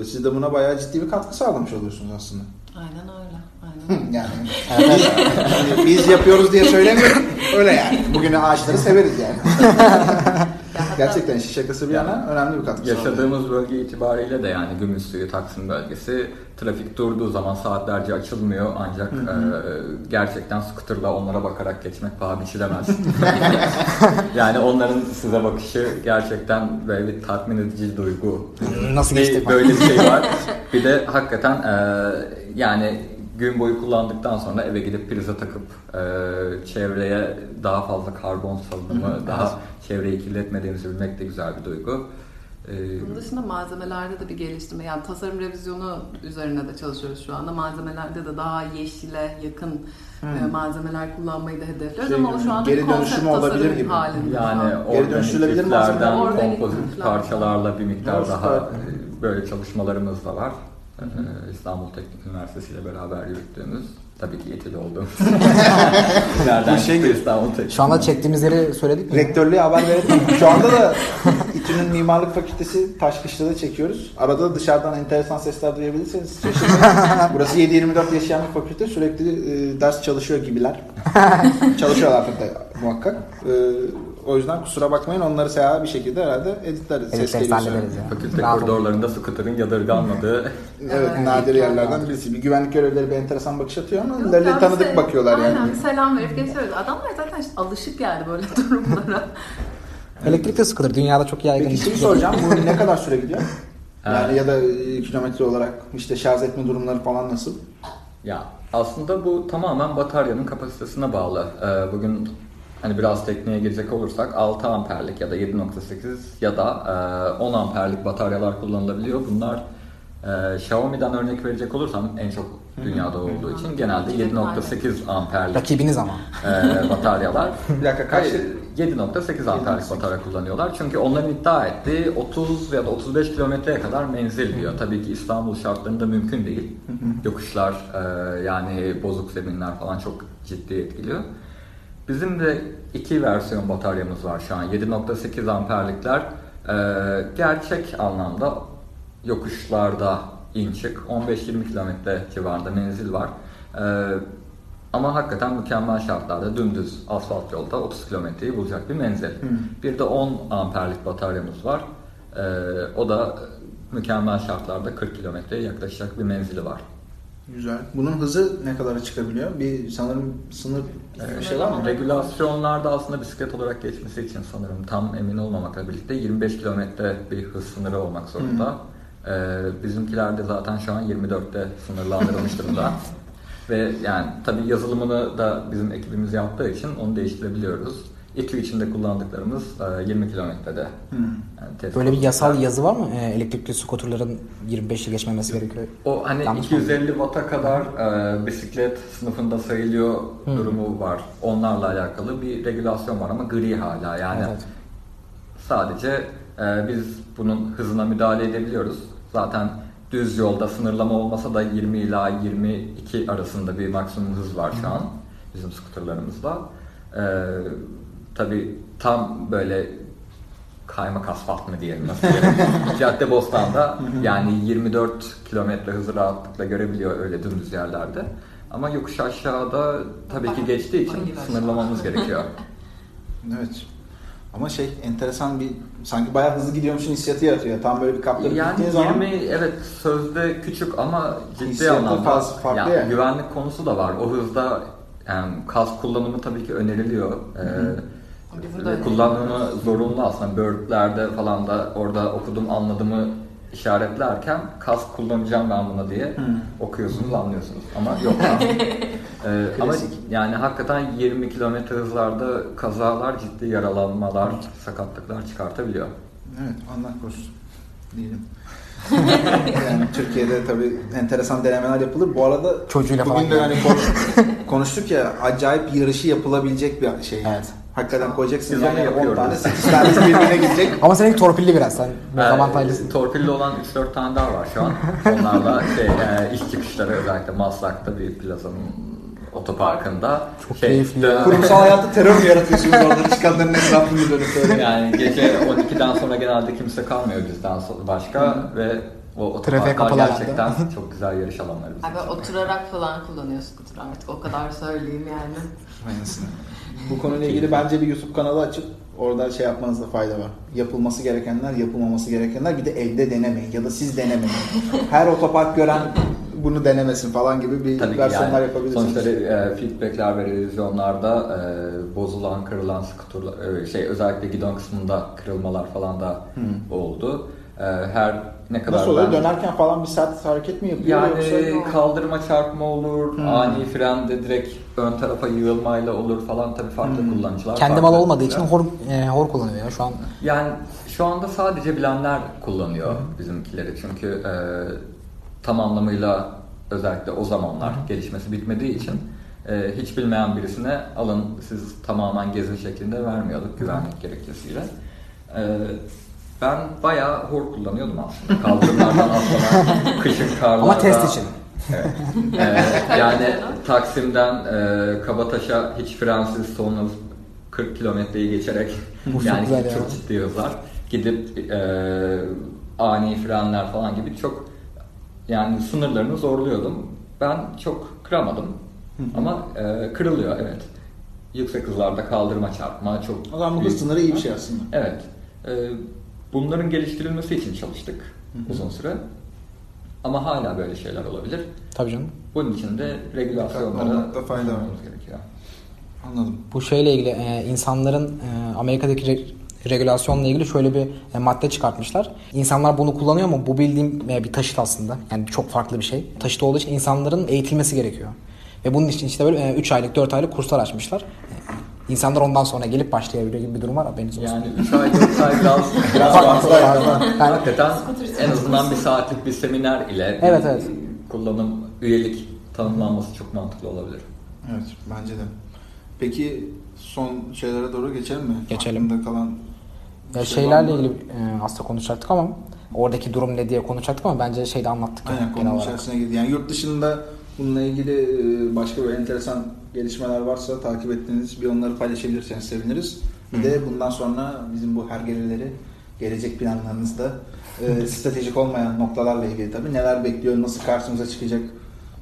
E, Siz de buna bayağı ciddi bir katkı sağlamış oluyorsunuz aslında. Aynen öyle. Aynen yani biz, biz yapıyoruz diye söylemiyorum. Öyle yani. Bugün ağaçları severiz yani. <laughs> Gerçekten işin şakası bir yana önemli bir katkı sağlıyor. Yaşadığımız bölge itibariyle de yani Gümüşsuyu, Taksim bölgesi trafik durduğu zaman saatlerce açılmıyor ancak e, gerçekten scooterla onlara bakarak geçmek paha biçilemez. <laughs> yani onların size bakışı gerçekten böyle bir tatmin edici duygu. Nasıl geçti. Böyle bir şey var. Bir de hakikaten e, yani gün boyu kullandıktan sonra eve gidip prize takıp e, çevreye daha fazla karbon salınımı, daha çevreyi kirletmediğimizi bilmek de güzel bir duygu. E, Bunun dışında malzemelerde de bir geliştirme yani tasarım revizyonu üzerine de çalışıyoruz şu anda. Malzemelerde de daha yeşile yakın e, malzemeler kullanmayı da hedefliyoruz Şey ama o şu anda geri dönüşümü olabilir gibi. halinde. Yani dönüştürülebilir liflerden malzemeler. Organik kompozit parçalarla bir miktar daha süper. e, böyle çalışmalarımız da var. Ee, İstanbul Teknik Üniversitesi ile beraber yürüttüğümüz tabii ki yetili olduğumuz. <laughs> Nereden Bu şey. İstanbul Teknik? Şu anda çektiğimiz yeri söyledik mi? Rektörlüğe haber verelim. Şu anda da <laughs> İTÜ'nün Mimarlık Fakültesi Taşkışla'da çekiyoruz. Arada dışarıdan enteresan sesler duyabilirseniz şaşırmayın. <laughs> Burası 7-24 yaşayan bir fakülte. Sürekli e, ders çalışıyor gibiler. Çalışıyorlar de muhakkak. E, o yüzden kusura bakmayın onları seyahat bir şekilde herhalde editleriz. Evet, Ses hallederiz ya. Fakülte Rahat koridorlarında scooter'ın yadırganmadığı Evet, nadir yerlerden birisi. Bir güvenlik görevlileri bir enteresan bakış atıyor ama ya, tanıdık bakıyorlar yani. Aynen selam verip geçiyoruz. Adamlar zaten işte alışık yani böyle <laughs> durumlara. Elektrikli scooter dünyada çok yaygın. Peki şimdi soracağım bu ne kadar süre gidiyor? <laughs> Yani ya da e, kilometre olarak işte şarj etme durumları falan nasıl? Ya aslında bu tamamen bataryanın kapasitesine bağlı. Ee, bugün hani biraz tekniğe girecek olursak 6 amperlik ya da 7.8 ya da e, 10 amperlik bataryalar kullanılabiliyor. Bunlar e, Xiaomi'den örnek verecek olursam en çok dünyada olduğu için genelde 7.8 amperlik Rakibiniz ama. e, bataryalar. <laughs> Bir dakika kaç? Hayır, 7.8 amperlik batarya kullanıyorlar. Çünkü onların iddia ettiği 30 ya da 35 kilometreye kadar menzil diyor. Tabii ki İstanbul şartlarında mümkün değil. Yokuşlar e, yani bozuk zeminler falan çok ciddi etkiliyor. Bizim de iki versiyon bataryamız var şu an. 7.8 amperlikler e, gerçek anlamda yokuşlarda in çık 15-20 kilometre civarında menzil var. E, ama hakikaten mükemmel şartlarda dümdüz asfalt yolda 30 kilometreyi bulacak bir menzil. Bir de 10 amperlik bataryamız var. Ee, o da mükemmel şartlarda 40 kilometreye yaklaşacak bir menzili var. Güzel. Bunun hızı ne kadara çıkabiliyor? Bir sanırım sınır bir şey var mı? Regülasyonlarda aslında bisiklet olarak geçmesi için sanırım tam emin olmamakla birlikte 25 kilometre bir hız sınırı olmak zorunda. Ee, bizimkilerde zaten şu an 24'te sınırlandırılmış durumda. <laughs> Ve yani tabii yazılımını da bizim ekibimiz yaptığı için onu değiştirebiliyoruz. İTÜ içinde kullandıklarımız e, 20 kilometrede. Yani Böyle bir yasal sonuçlar. yazı var mı? Ee, elektrikli scooterların 25'i geçmemesi gerekiyor. O hani Yanlış mı 250 watt'a kadar e, bisiklet sınıfında sayılıyor durumu var. Onlarla alakalı bir regülasyon var ama gri hala yani. Evet. Sadece e, biz bunun hızına müdahale edebiliyoruz. Zaten düz yolda sınırlama olmasa da 20 ila 22 arasında bir maksimum hız var şu an bizim skuterlarımızda. E, tabii tam böyle kaymak asfalt mı diyelim nasıl diyelim. <laughs> Cadde Bostan'da yani 24 kilometre hızı rahatlıkla görebiliyor öyle dümdüz yerlerde. Ama yokuş aşağıda tabii ki geçtiği için sınırlamamız gerekiyor. <laughs> Evet. Ama şey enteresan bir sanki bayağı hızlı gidiyormuşsun hissiyatı yaratıyor. Tam böyle bir kaptırıp Yani gittiğin zaman 20 evet sözde küçük ama ciddi Hissiyatı anlamda fazla farklı ya, yani. güvenlik konusu da var. O hızda yani kas kullanımı tabii ki öneriliyor. Ee, De Ve kullanımı zorunlu aslında. Bird'lerde falan da orada okudum anladığımı işaretlerken kask kullanacağım ben buna diye okuyorsunuz anlıyorsunuz ama yok <laughs> Ee, ama yani hakikaten 20 kilometre hızlarda kazalar ciddi yaralanmalar sakatlıklar çıkartabiliyor. Evet, Allah korusun diyelim. <laughs> yani Türkiye'de tabii enteresan denemeler yapılır. Bu arada Çocuğuyla bugün falan de yani. hani konuş- konuştuk ya acayip yarışı yapılabilecek bir şey. Evet. Hakikaten koyacaksınız Biz onu yani 10 yapıyoruz. tane 8 tanesi birbirine <laughs> gidecek. Ama senin torpilli biraz sen. Ee, avantajlısın. torpilli olan 3-4 tane daha var şu an. <laughs> Onlarla şey, e, iş çıkışları özellikle Maslak'ta bir plazanın otoparkında. Çok keyifli dön- ya. Kurumsal <laughs> hayatta terör mü yaratıyorsunuz orada çıkanların etrafını dönüp öyle. Yani gece 12'den sonra genelde kimse kalmıyor bizden başka ve o Trafiğe otoparklar kapalı herhalde. gerçekten <laughs> çok güzel yarış alanları bizim Abi için. oturarak falan kullanıyor scooter artık o kadar söyleyeyim yani. Aynısını. <laughs> Bu konuyla ilgili bence bir YouTube kanalı açıp orada şey yapmanızda fayda var. Yapılması gerekenler, yapılmaması gerekenler bir de evde denemeyin ya da siz denemeyin. <laughs> Her otopark gören bunu denemesin falan gibi bir Tabii versiyonlar yani yapabilirsiniz. sonuçta e, feedbackler ve revizyonlarda e, bozulan, kırılan skuterlar, e, şey özellikle gidon kısmında kırılmalar falan da oldu. E, her ne kadar Nasıl oluyor? ben- Dönerken falan bir sert hareket mi yapıyor Yani yoksa? kaldırma çarpma olur, ani frende direkt ön tarafa yığılmayla olur falan tabii farklı kullanıcılar. Kendi mal olmadığı için hor, e, hor kullanıyor ya şu an. Yani şu anda sadece bilenler kullanıyor bizimkileri çünkü e, tam anlamıyla özellikle o zamanlar gelişmesi bitmediği için e, hiç bilmeyen birisine alın siz tamamen gezi şeklinde vermiyorduk güvenlik gerekçesiyle. E, ben bayağı hor kullanıyordum aslında. Kaldırımlardan atlamak, <laughs> kışın karlarda. Ama test için. <laughs> Evet. Ee, yani Taksim'den e, Kabataş'a hiç frensiz son hız 40 kilometreyi geçerek Bu çok yani çok ya. ciddi hızlar gidip e, ani frenler falan gibi çok yani sınırlarını zorluyordum. Ben çok kıramadım ama e, kırılıyor evet. Yüksek hızlarda kaldırma çarpma çok O zaman bu sınırı iyi bir şey aslında. Evet. Ee, bunların geliştirilmesi için çalıştık uzun süre. Ama hala böyle şeyler olabilir. Tabii canım. Bunun için de regülasyonlara olmakta fayda var. gerekiyor. Anladım. Bu şeyle ilgili e, insanların e, Amerika'daki re- regülasyonla ilgili şöyle bir e, madde çıkartmışlar. İnsanlar bunu kullanıyor ama bu bildiğim e, bir taşıt aslında. Yani çok farklı bir şey. Taşıt olduğu için insanların eğitilmesi gerekiyor. Ve bunun için işte böyle 3 aylık 4 aylık kurslar açmışlar. İnsanlar ondan sonra gelip başlayabiliyor gibi bir durum var haberiniz olsun. Yani 3 ay 4 ay <laughs> biraz, biraz Fazla. Yani- Hakikaten en azından bir saatlik bir seminer ile Evet, bir evet. kullanım, üyelik tanımlanması çok mantıklı olabilir. Evet bence de. Peki son şeylere doğru geçelim mi? Geçelim. Aklında kalan Ya bir şey şeylerle ilgili e, aslında konuşacaktık ama oradaki durum ne diye konuşacaktık ama bence şeyde anlattık. yani Aynen genel konunun olarak. içerisine girdi. Yani yurt dışında bununla ilgili e, başka böyle enteresan gelişmeler varsa takip ettiğiniz bir onları paylaşabilirseniz seviniriz. Bir de bundan sonra bizim bu hergeleleri gelecek planlarınızda e, stratejik olmayan noktalarla ilgili tabii neler bekliyor, nasıl karşımıza çıkacak,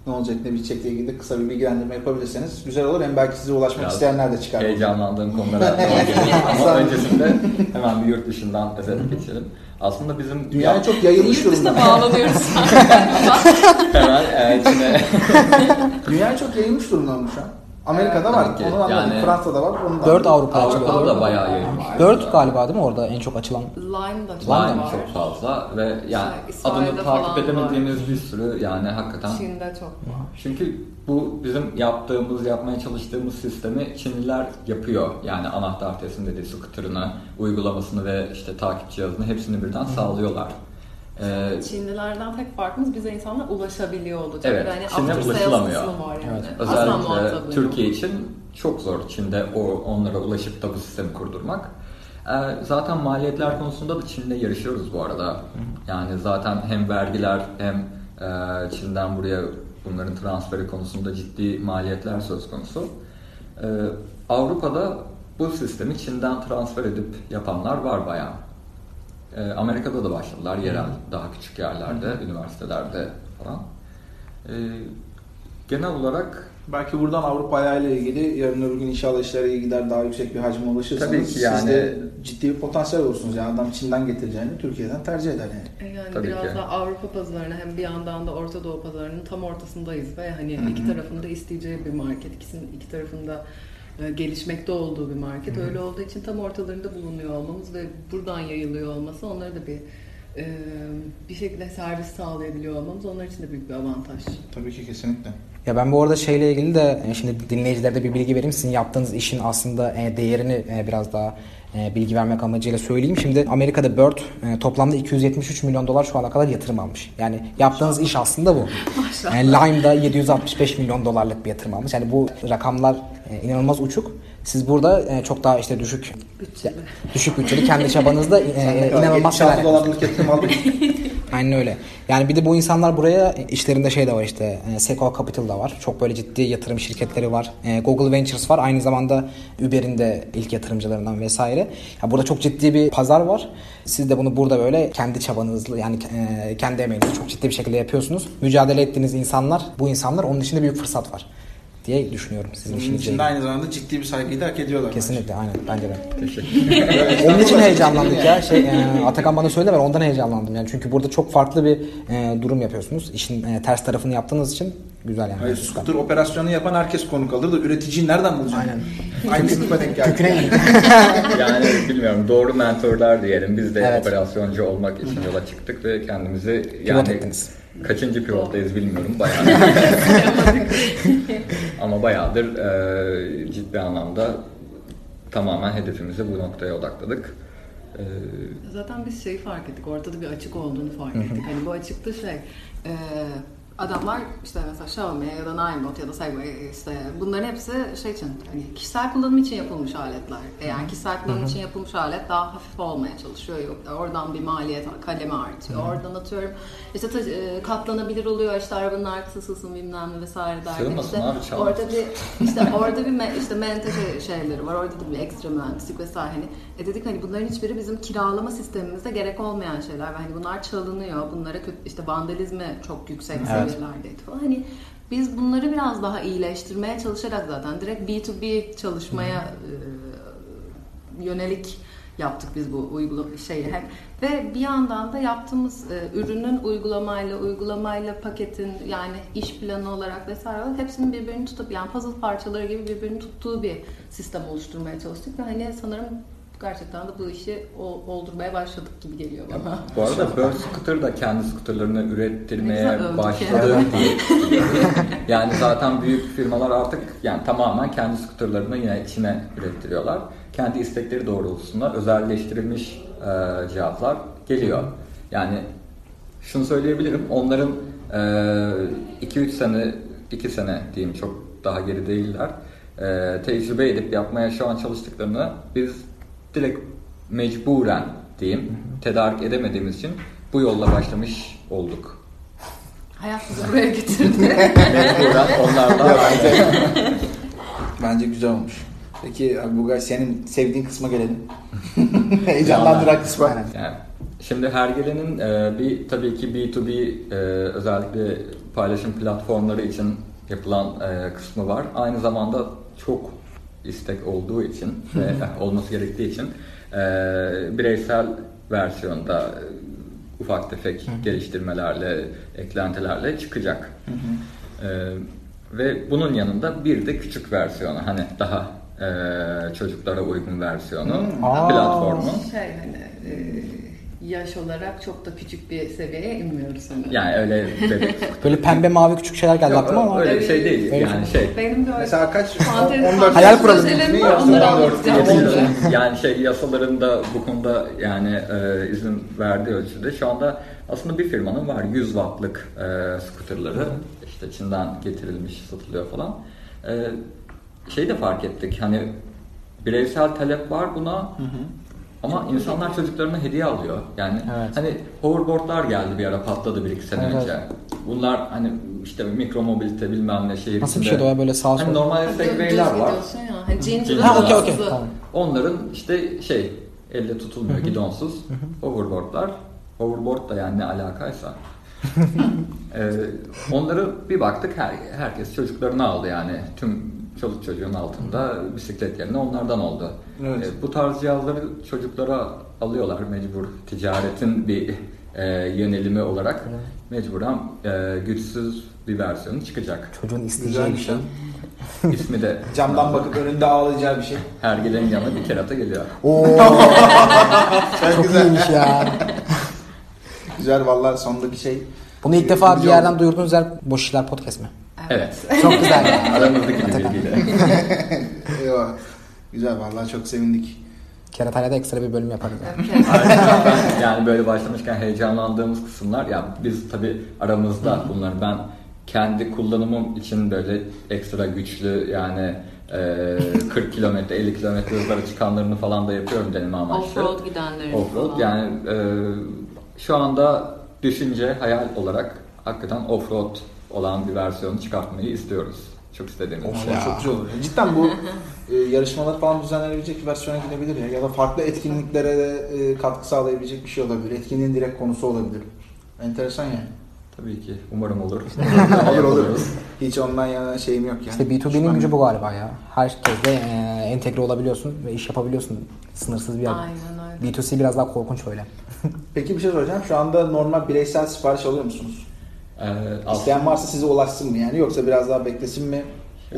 ne olacak ne bitecekle ilgili de kısa bir bilgilendirme yapabilirseniz güzel olur. Hem belki size ulaşmak Biraz isteyenler de çıkar. Heyecanlandığım <laughs> konulara. Ama öncesinde hemen bir yurt dışından özet geçelim. Aslında bizim Dünyaya çok yayılmış Yurt dışına durumda. bağlanıyoruz. <laughs> hemen e, Çin'e Dünyaya çok yayılmış durumda ama şu an. Amerika'da var. Tabii ki. Onu anladım. Yani- Fransa'da var. Onu da 4 anladım. Avrupa Avrupa'da açılıyor. da bayağı yayılmış. 4 galiba değil mi orada en çok açılan? Line da çok Line var. çok fazla ve yani İsrail'de adını falan takip edemediğimiz bir sürü yani hakikaten. Çin'de çok var. Çünkü bu bizim yaptığımız, yapmaya çalıştığımız sistemi Çinliler yapıyor. Yani anahtar teslim dediği scooter'ını, uygulamasını ve işte takip cihazını hepsini birden sağlıyorlar. Ee, Çinlilerden tek farkımız bize insanlar ulaşabiliyor olacak. Evet, Yani Çin'e ulaşılamıyor. var yani. Asla Özellikle Türkiye yok. için çok zor Çin'de o onlara ulaşıp da bu sistemi kurdurmak. Ee, zaten maliyetler konusunda da Çin'le yarışıyoruz bu arada. Yani zaten hem vergiler hem e, Çin'den buraya bunların transferi konusunda ciddi maliyetler söz konusu. Ee, Avrupa'da bu sistemi Çin'den transfer edip yapanlar var bayağı. Ee, Amerika'da da başladılar yerel, daha küçük yerlerde, üniversitelerde falan. Ee, genel olarak Belki buradan Avrupa ile ilgili yarın öbür gün inşallah işler iyi gider daha yüksek bir hacme ulaşırsanız Tabii ki yani- siz de ciddi bir potansiyel olursunuz. Yani adam Çin'den getireceğini Türkiye'den tercih eder yani. Yani Tabii biraz ki. da Avrupa pazarına hem bir yandan da Orta Doğu pazarının tam ortasındayız ve hani iki tarafında isteyeceği bir market. İkisinin iki tarafında e, gelişmekte olduğu bir market. Öyle olduğu için tam ortalarında bulunuyor olmamız ve buradan yayılıyor olması onlara da bir e, bir şekilde servis sağlayabiliyor olmamız onlar için de büyük bir avantaj. Tabii ki kesinlikle. Ya ben bu arada şeyle ilgili de e, şimdi dinleyicilere de bir bilgi vereyim. Sizin yaptığınız işin aslında e, değerini e, biraz daha e, bilgi vermek amacıyla söyleyeyim. Şimdi Amerika'da Bird e, toplamda 273 milyon dolar şu ana kadar yatırım almış. Yani yaptığınız iş aslında bu. <laughs> Yani Lime'da 765 milyon dolarlık bir yatırım almış. Yani bu rakamlar e, inanılmaz uçuk. Siz burada e, çok daha işte düşük Bütçeli. düşük bütçeli kendi çabanızda e, <laughs> inanılmaz şeyler 76 dolarlık yatırım aldık. Aynen öyle. Yani bir de bu insanlar buraya işlerinde şey de var işte e, Sequoia Capital da var. Çok böyle ciddi yatırım şirketleri var. E, Google Ventures var. Aynı zamanda Uber'in de ilk yatırımcılarından vesaire. Ya burada çok ciddi bir pazar var. Siz de bunu burada böyle kendi çabanızla yani e, kendi emeğinizle çok ciddi bir şekilde yapıyorsunuz. Mücadele ettiğiniz insanlar, bu insanlar onun içinde büyük fırsat var diye düşünüyorum sizin için de aynı zamanda ciddi bir saygıyı da hak ediyorlar. Kesinlikle aynen bence de. Teşekkür Onun için heyecanlandık ya. Şey, <laughs> e, Atakan bana söyle ben ondan heyecanlandım yani. Çünkü burada çok farklı bir e, durum yapıyorsunuz. İşin e, ters tarafını yaptığınız için güzel yani. Hayır, scooter operasyonu yapan herkes konuk alır da üreticiyi nereden bulacaksın? Aynen. <laughs> Aynı sınıfa denk geldik. Köküne <laughs> yani bilmiyorum doğru mentorlar diyelim. Biz de Evet. operasyoncu olmak için yola çıktık ve kendimizi Pivot yani ettiniz. kaçıncı pivottayız bilmiyorum bayağı. <laughs> Ama bayağıdır e, ciddi anlamda tamamen hedefimizi bu noktaya odakladık. E, Zaten biz şeyi fark ettik. Ortada bir açık olduğunu fark ettik. Hani bu açıkta şey e, adamlar işte mesela Xiaomi ya da Ninebot ya da Segway işte bunların hepsi şey için hani kişisel kullanım için yapılmış aletler. E Yani kişisel kullanım için yapılmış alet daha hafif olmaya çalışıyor. Yok oradan bir maliyet kalemi artıyor. Oradan atıyorum işte e, katlanabilir oluyor işte arabanın arkası sığsın bilmem ne vesaire derken işte abi, orada bir işte orada bir me- işte menteşe şeyleri var. Orada da bir ekstra mühendislik vesaire hani e dedik hani bunların hiçbiri bizim kiralama sistemimizde gerek olmayan şeyler ve hani bunlar çalınıyor. Bunlara kötü, işte vandalizme çok yüksek seviyelerdeydi falan. Hani biz bunları biraz daha iyileştirmeye çalışarak zaten direkt B2B çalışmaya e, yönelik yaptık biz bu uygulama şeyi. Hem ve bir yandan da yaptığımız e, ürünün uygulamayla uygulamayla paketin yani iş planı olarak vesaire olarak hepsinin birbirini tutup yani puzzle parçaları gibi birbirini tuttuğu bir sistem oluşturmaya çalıştık. Ve hani sanırım gerçekten de bu işi oldurmaya başladık gibi geliyor bana. bu arada Bird Scooter da kendi scooterlarını ürettirmeye başladı ya. diye. <laughs> yani zaten büyük firmalar artık yani tamamen kendi scooterlarını yine içine ürettiriyorlar. Kendi istekleri doğrultusunda özelleştirilmiş e, cihazlar geliyor. Yani şunu söyleyebilirim. Onların 2-3 sene, 2 sene diyeyim çok daha geri değiller. E, tecrübe edip yapmaya şu an çalıştıklarını biz direkt mecburen diyeyim tedarik edemediğimiz için bu yolla başlamış olduk. Hayat bizi buraya getirdi. <laughs> Mecburen onlarla <laughs> Bence güzel olmuş. Peki abi Bugay senin sevdiğin kısma gelelim. <laughs> Heyecanlandıran kısma. Yani şimdi Hergele'nin e, bir tabii ki B2B e, özellikle paylaşım platformları için yapılan e, kısmı var. Aynı zamanda çok istek olduğu için ve <laughs> olması gerektiği için e, bireysel versiyonda e, ufak tefek geliştirmelerle, eklentilerle çıkacak. E, ve bunun yanında bir de küçük versiyonu hani daha e, çocuklara uygun versiyonu Aa. platformun. şey hani e, yaş olarak çok da küçük bir seviyeye inmiyoruz sanırım. Yani öyle dedik. <laughs> Böyle pembe mavi küçük şeyler geldi Yok, aklıma ama. öyle bir şey değil. Öyle yani şey. Benim böyle Mesela kaç? <laughs> fantezi, 14 fantezi Hayal kuralım. onları 14 anlatacağım. yani şey yasalarında bu konuda yani e, izin verdiği ölçüde şu anda aslında bir firmanın var 100 wattlık e, scooterları işte Çin'den getirilmiş satılıyor falan. E, şey de fark ettik hani bireysel talep var buna ama insanlar çocuklarına hediye alıyor. Yani Evet. hani hoverboardlar geldi bir ara patladı bir iki sene Evet, önce. Bunlar hani işte mikro mobilite bilmem ne şehir Nasıl bir içinde- şeydi o böyle sağa Hani sola? normalde Düz segway'ler var. ya. Hani Ha, hızı. tamam. Onların işte şey elle tutulmuyor gidonsuz hoverboardlar. Hoverboard da yani ne alakaysa. <laughs> ee, onları bir baktık her, herkes çocuklarını aldı yani tüm çoluk çocuğun altında bisiklet yerine onlardan oldu. Evet. Ee, bu tarz cihazları çocuklara alıyorlar mecbur ticaretin bir e, yönelimi olarak mecburen e, güçsüz bir versiyonu çıkacak. Çocuğun isteyeceği bir şey. <laughs> İsmi de Camdan bakıp önünde ağlayacağı bir şey. her gelenin yanına bir kerata geliyor. Oo, <laughs> çok güzel. iyiymiş ya. Güzel vallahi sondaki şey. Bunu ilk defa bir yerden duyurduğunuz yer Boş İşler Podcast mi? Evet. Çok güzel ya. Aramızdaki <laughs> bilgiyle. <laughs> Eyvah. Güzel vallahi çok sevindik. Keratayla da ekstra bir bölüm yaparız. Yani. <laughs> Ben yani böyle başlamışken heyecanlandığımız kısımlar ya biz tabi aramızda bunları ben kendi kullanımım için böyle ekstra güçlü yani e, 40 kilometre 50 kilometre hızlara çıkanlarını falan da yapıyorum deneme amaçlı. Offroad gidenlerin Offroad falan. yani e, şu anda düşünce hayal olarak hakikaten offroad olan bir versiyonu çıkartmayı istiyoruz. Çok istediğimiz şey. Vallahi çok güzel olur. Cidden bu e, yarışmalar falan düzenlenebilecek bir versiyona gidebilir ya. Ya da farklı etkinliklere de e, katkı sağlayabilecek bir şey olabilir. Etkinliğin direkt konusu olabilir. Enteresan yani. Tabii ki. Umarım olur. <laughs> olur olur. Hiç ondan yana şeyim yok yani. İşte B2B'nin gücü bu galiba ya. Herkesle e, entegre olabiliyorsun ve iş yapabiliyorsun. Sınırsız bir yer. Aynen öyle. B2C biraz daha korkunç öyle. Peki bir şey soracağım. Şu anda normal bireysel sipariş alıyor musunuz? Ee, İsteyen varsa size ulaşsın mı yani? Yoksa biraz daha beklesin mi?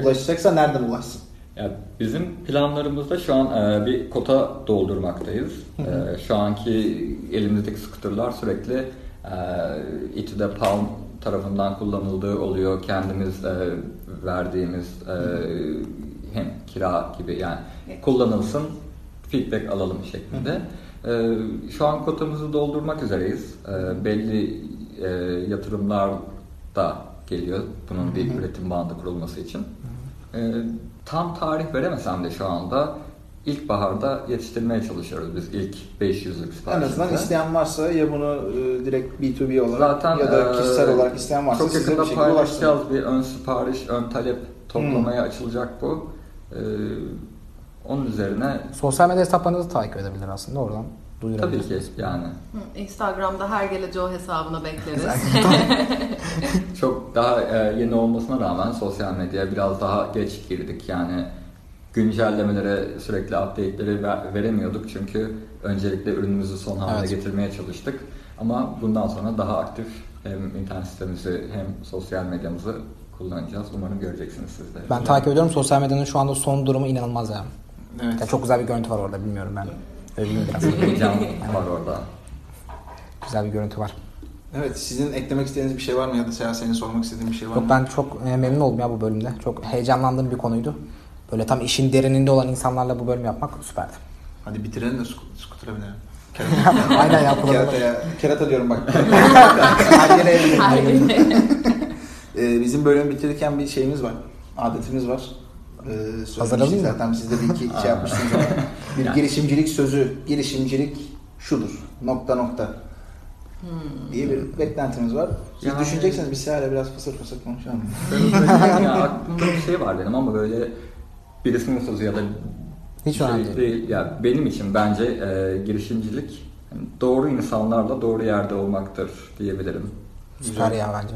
Ulaşacaksa nereden ulaşsın? Ya bizim planlarımızda şu an e, bir kota doldurmaktayız. E, şu anki elimizdeki scooterlar sürekli e, İTÜ'de Palm tarafından kullanıldığı oluyor. Kendimiz e, verdiğimiz e, hem kira gibi yani kullanılsın feedback alalım şeklinde. E, şu an kotamızı doldurmak üzereyiz. E, belli e, yatırımlar da geliyor bunun bir üretim bandı kurulması için. Ee, tam tarih veremesem de şu anda ilkbaharda yetiştirmeye çalışıyoruz biz ilk 500'lük En siparişimizi. azından isteyen varsa ya bunu e, direkt B2B olarak Zaten ya da e, kişisel olarak isteyen varsa çok size bir şekilde paylaşacağız bir ön sipariş, ön talep toplamaya açılacak bu. Ee, onun üzerine Sosyal medya hesaplarınızı takip edebilir aslında oradan tabii ki yani Hı, Instagram'da her gele Joe hesabına bekleriz. <laughs> çok daha e, yeni olmasına rağmen sosyal medyaya biraz daha geç girdik yani güncellemelere sürekli update'leri ver- veremiyorduk çünkü öncelikle ürünümüzü son haline Evet. getirmeye çalıştık ama bundan sonra daha aktif hem internet sitemizi hem sosyal medyamızı kullanacağız umarım göreceksiniz siz de. Ben takip ediyorum sosyal medyanın şu anda son durumu inanılmaz ya. Evet. Ya çok güzel bir görüntü var orada bilmiyorum ben. Öveyim biraz. Heyecan var orada. güzel bir görüntü var. Evet, sizin eklemek istediğiniz bir şey var mı ya da Seha senin sormak istediğin bir şey var Yok mı? ben çok e, memnun oldum ya bu bölümde. Çok heyecanlandığım bir konuydu. Böyle tam işin derininde olan insanlarla bu bölüm yapmak süperdi. Hadi bitirelim de sku- skutura binelim. <laughs> Aynen ya kerata diyorum bak. Her gele. <laughs> Ee, bizim bölümü bitirirken bir şeyimiz var. Adetimiz var. Söylemiştik Hazırladın mı? Zaten siz de bir iki şey <laughs> yapmıştınız ama. Bir Yani. girişimcilik sözü, girişimcilik şudur. Nokta nokta. diye bir beklentimiz var. Siz Yani- düşüneceksiniz biz Seher'le biraz fısır fısır konuşalım. <laughs> ya aklımda bir şey var benim ama böyle birisinin sözü ya da Hiç şey önemli değil. Ya benim için bence e, girişimcilik hani doğru insanlarla doğru yerde olmaktır diyebilirim. Süper ya bence.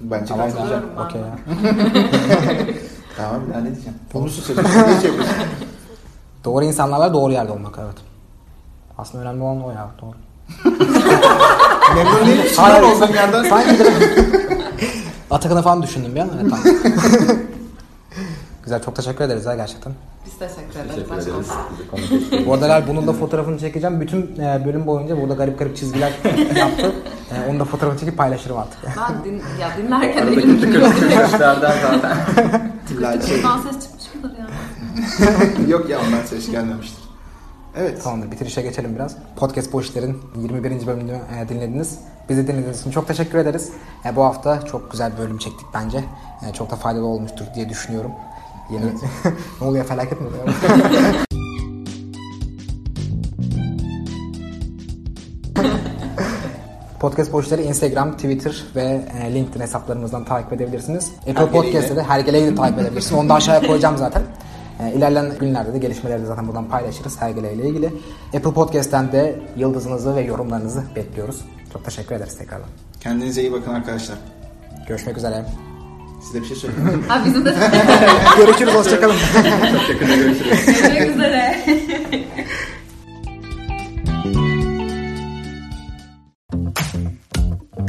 Bence Tamam gayet güzel. Okey ya. <laughs> Tamam bir daha ne diyeceğim? Ne yapıyorsun? <laughs> Doğru insanlarla doğru yerde olmak evet. Aslında önemli olan o ya doğru. <laughs> Memnun değilim. Hayır, Şunlar olduğum yerden. Sanki de Atakan'ı falan düşündüm bir an. Evet, tamam. <laughs> Güzel çok teşekkür ederiz ya gerçekten. Biz teşekkür ederiz. Teşekkür ederiz. Bu arada bunun da fotoğrafını çekeceğim. Bütün e, bölüm boyunca burada garip garip çizgiler yaptı. E, onu da fotoğrafını çekip paylaşırım artık. Ben din, ya dinlerken Aradaki elim tıkır tıkır işlerden zaten. Lal şey. Ses çıkmış mıdır ya? <laughs> Yok ya ondan ses gelmemiştir. Evet. Tamamdır bitirişe geçelim biraz. Podcast Bu İşler'in 21. bölümünü e, dinlediniz. Bizi dinlediğiniz için çok teşekkür ederiz. E, bu hafta çok güzel bir bölüm çektik bence. E, çok da faydalı olmuştur diye düşünüyorum. Yeni... <laughs> ne oluyor felaket mi oluyor? <laughs> Podcast boşları Instagram, Twitter ve e, LinkedIn hesaplarımızdan takip edebilirsiniz. Apple. Podcast'te de Hergele'yi de takip edebilirsiniz. Onu da aşağıya koyacağım zaten. E, ilerleyen günlerde de gelişmeleri de zaten buradan paylaşırız Hergele ile ilgili. Apple Podcast'ten de yıldızınızı ve yorumlarınızı bekliyoruz. Çok teşekkür ederiz tekrardan. Kendinize iyi bakın arkadaşlar. Görüşmek üzere. Size bir şey söyleyeyim. <laughs> Ha bizim de <laughs> Görüşürüz, hoşçakalın. Çok yakında görüşürüz. görüşmek üzere. <laughs>